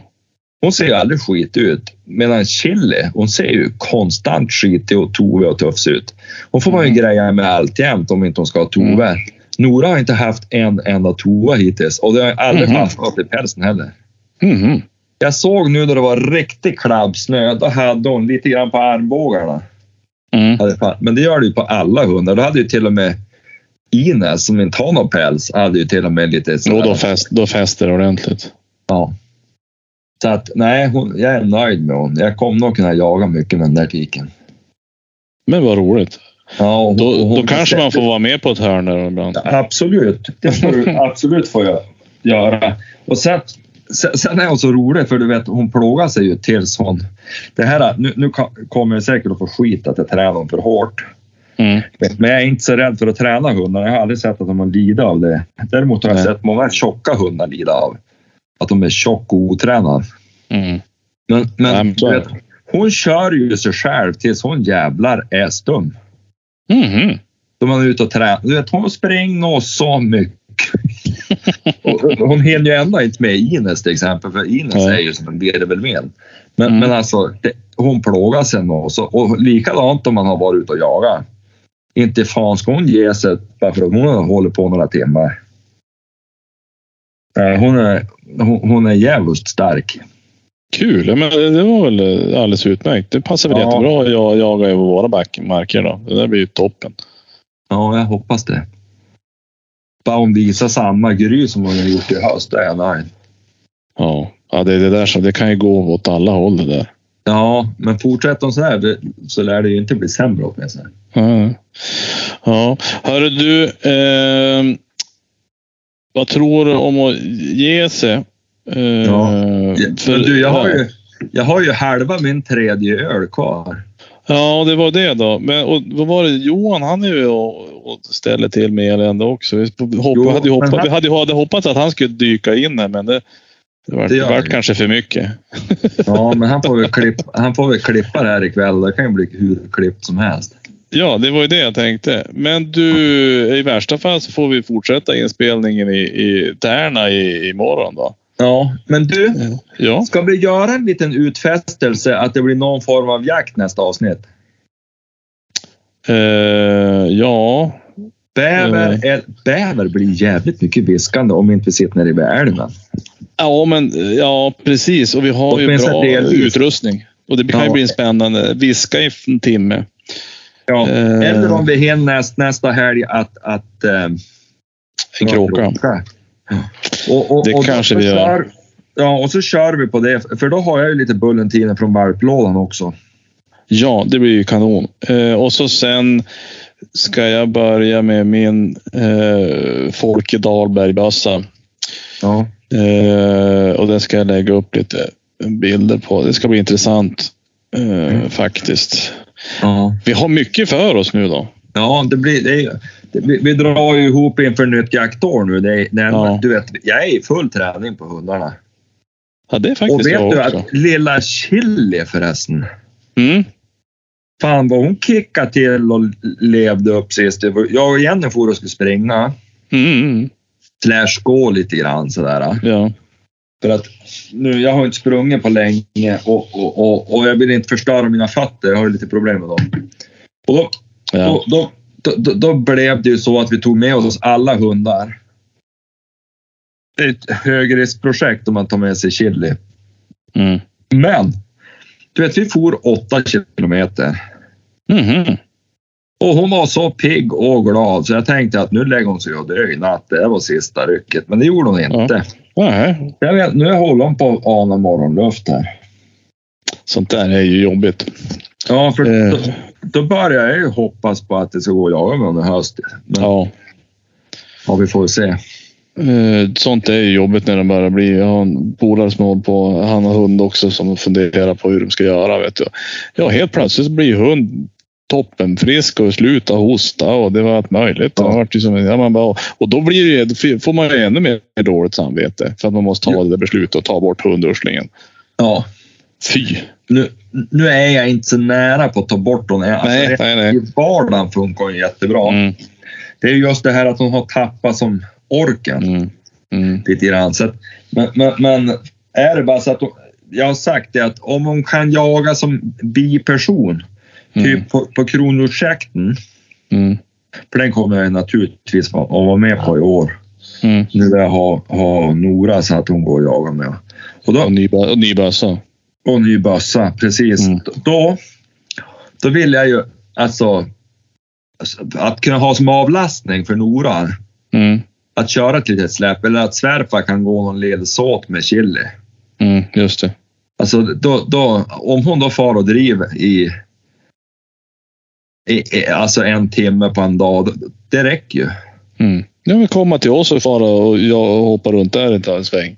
Hon ser ju aldrig skit ut. Medan Chili, hon ser ju konstant skitig och tovig och tuff ut. Hon får man ju Mm. greja med allt jämt om inte hon ska ha tover. Nora har inte haft en enda tova hittills och det har aldrig Mhm. fastnat i pälsen heller. Mhm. Jag såg nu när det var riktig klabbsnö, då hade hon lite grann på armbågarna. Mm. Men det gör det ju på alla hundar. Då hade ju till och med Ines, som inte har någon päls, hade ju till och med lite Då, sådär- då, fäst, då fäster det ordentligt. Ja. Så att nej, hon, jag är nöjd med hon. Jag kommer nog kunna jaga mycket med den där tiken. Men vad roligt. Ja, och Då, och hon- då kanske man får vara med på ett hörn där ibland. Absolut, det får du absolut få gö- göra. Och sen, sen, sen är hon så rolig för du vet, hon plågar sig ju tills hon... Det här, nu, nu kommer jag säkert att få skit att jag tränar dem för hårt. Mm. Men jag är inte så rädd för att träna hundar. Jag har aldrig sett att de har lidit av det. Däremot har jag Nej. sett många tjocka hundar lida av att de är tjock och otränade. Mm. Men, men vet, hon kör ju sig själv tills hon jävlar är stum. Mhm. Då man är ute och tränar. Du vet, hon springer och så mycket. hon hinner ju ändå inte med Ines till exempel, för Ines Nej. är ju som en virvelven. Men, Mm. men alltså, det, hon plågar sig nog. Så, och likadant om man har varit ute och jagat. Inte fan ska hon ge sig bara för att hon håller på några timmar. Nej, Hon är, hon, hon är jävligt stark. Kul. Ja, men det var väl alldeles utmärkt. Det passar väl Ja. jättebra att jag jaga över våra back- marker. Då. Det där blir ju toppen. Ja, jag hoppas det. Bara hon visar samma gry som hon har gjort i höst, då är jag. Ja, ja det, är det, där som, det kan ju gå åt alla håll det där. Ja, men fortsätter hon så här det, så lär det ju inte bli sämre åtminstone. Ja. ja. Hörru du. Eh, vad tror du om att ge sig? Eh, Ja. för- du, jag har, ju, jag har ju halva min tredje öl kvar. Ja, det var det då. Men och, vad var det? Johan, han är ju och, och ställer till med elände också. Vi, hopp, Jo, hade, men han- vi hade, hade hoppats att han skulle dyka in här, men det, det Det vart han. kanske för mycket. Ja, men han får väl, klipp, han får väl klippa det här ikväll. Det kan ju bli hur klippt som helst. Ja, det var ju det jag tänkte. Men du, i värsta fall så får vi fortsätta inspelningen i, i Tärna i, imorgon då. Ja, men du. Ja. Ska vi göra en liten utfästelse att det blir någon form av jakt nästa avsnitt? Eh, ja. Bäver, är, bäver blir jävligt mycket viskande om inte vi sitter nere vid älven. Ja, men ja, precis. Och vi har ju Åtminstone bra utrustning. Och det kan ju Ja. bli en spännande. Viska i en timme. Ja. Eh. Eller om vi hinner näst, nästa helg att... att En kråka. Och, och, Det och kanske vi gör. kör- Ja, och så kör vi på det. För då har jag ju lite bullentiner från valplådan också. Ja, det blir ju kanon. Eh, och så sen ska jag börja med min eh, Folke Dahlberg-bössa. Ja. Eh, och den ska jag lägga upp lite bilder på. Det ska bli intressant eh, faktiskt. Ja, Vi har mycket för oss nu då. ja det blir, det är, det, vi, vi drar ju ihop inför nytt jaktår nu. Det är, är, Ja. du vet, jag är i full träning på hundarna. Ja, det är Och faktiskt vet jag du också. att lilla Chili förresten. Mm. Fan vad hon kickade till och levde upp sist. Jag och Jenny for och skulle springa. Mm. Slash gå lite grann sådär. Ja. För att nu, jag har inte sprungit på länge och, och, och, och jag vill inte förstöra mina fötter. Jag har lite problem med dem. Och då, Ja. då, då, då, då blev det ju så att vi tog med oss alla hundar. Ett högriskprojekt om man tar med sig chili. Mm. Men, du vet, vi for åtta kilometer. Mhm. Och hon var så pigg och glad så jag tänkte att nu lägger hon sig och dö i natt. Det var sista rycket. Men det gjorde hon inte. Nej, Jag vet, nu håller hon på att ana morgonluft här. sånt där är ju jobbigt. Ja, för Eh. Då, börjar jag ju hoppas på att det ska gå att jaga under hösten. Men ja. Ja. vi får se. Eh, Sånt är ju jobbigt när det börjar bli. Jag har en polare som håller på, han har hund också som funderar på hur de ska göra. Vet du. Ja, helt plötsligt blir hund toppenfrisk och slutar hosta och det var allt möjligt. Ja. Som, ja, man bara, och då blir det, får man ju ännu mer dåligt samvete för att man måste ta Ja. det beslutet och ta bort hundurslingen. Ja, Fy! nu, nu är jag inte så nära på att ta bort hon. Alltså, Nej, nej, nej. I vardagen funkar hon jättebra. Mm, Det är just det här att hon har tappat som orken mm, mm, lite grann. Så att, men, men, men är det bara så att hon, jag har sagt det att om hon kan jaga som biperson, Mm. typ på, på kronhjortsjakten, mm, för den kommer jag naturligtvis att vara med på i år. mm. Nu vill jag ha, ha Nora så att hon går och jagar med. Och, då, Och ny, och ny bössa. Och ny bössa, precis. Mm. Då, då vill jag ju alltså att kunna ha som avlastning för Nora. Mm, Att köra ett litet släp eller att svärfar kan gå någon ledsåt med chili. mm, just det. Alltså då, då, om hon då far och driver i, i, i alltså en timme på en dag, det räcker ju. Mm. Ja, men komma till oss och fara och jag hoppa runt där en sväng.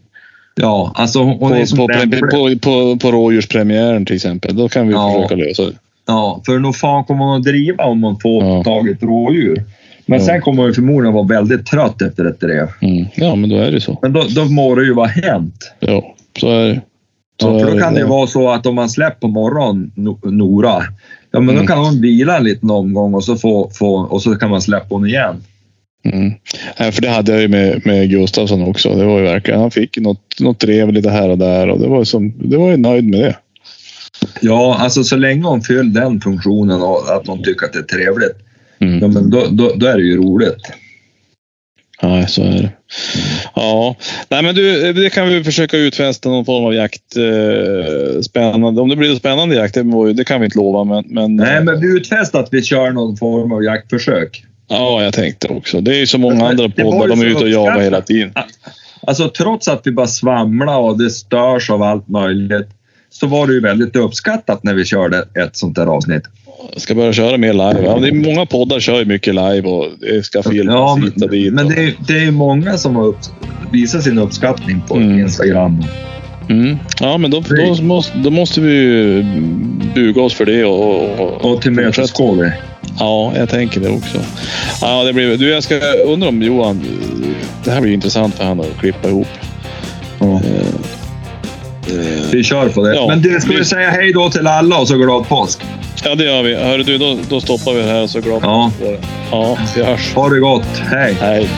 Ja, alltså hon På, är som på, på, på, på rådjurspremiären till exempel. Då kan vi Ja. försöka lösa det. Ja, för nog fan kommer hon att driva om hon får Ja. tag i ett rådjur. Men Ja. sen kommer hon förmodligen vara väldigt trött efter ett drev. Mm. Ja, men då är det så. Men då, då må det ju vara hänt. Ja, så är det. Så Ja, för då kan det ja. vara så att om man släpper på morgonen, No- Nora, ja men Mm. då kan hon vila en liten omgång och så, få, få, och så kan man släppa hon igen. Mm. För det hade jag ju med, med Gustafsson också. Det var ju verkligen, han fick något, något drev lite här och där och det var, som, det var ju nöjd med det. Ja, alltså så länge hon fyller den funktionen och att man tycker att det är trevligt, Mm. ja, men då, då, då är det ju roligt. Nej, så är det. Ja, nej men du, det kan vi försöka utfästa någon form av jakt. Eh, spännande. Om det blir en spännande jakt, det, det kan vi inte lova. Men, men, Nej, men vi utfäster att vi kör någon form av jaktförsök. Ja, jag tänkte också. Det är ju så många Men andra det poddar. De är ute och jagar hela tiden. Alltså trots att vi bara svamlar och det störs av allt möjligt, så var det ju väldigt uppskattat när vi körde ett sånt där avsnitt. Jag ska börja köra mer live. Ja, det är många poddar kör ju mycket live och det ska filmas Ja, hit och dit. men det är, det är många som har upp, visat sin uppskattning på Mm. Instagram. Mm. Ja, men då, då, måste, då måste vi buga oss för det och, och, Och tillmötesgår vi. Ja, jag tänker det också. Ja, det blir, du, jag ska undra om Johan... Det här blir intressant för han att klippa ihop. Ja. Vi kör på det. Ja, Men du, ska vi säga hej då till alla och så glad påsk? Ja, det gör vi. Hörru du, då, då stoppar vi det här så glad Ja. på det. Ja, vi hörs. Ha det gott. Hej! Hej.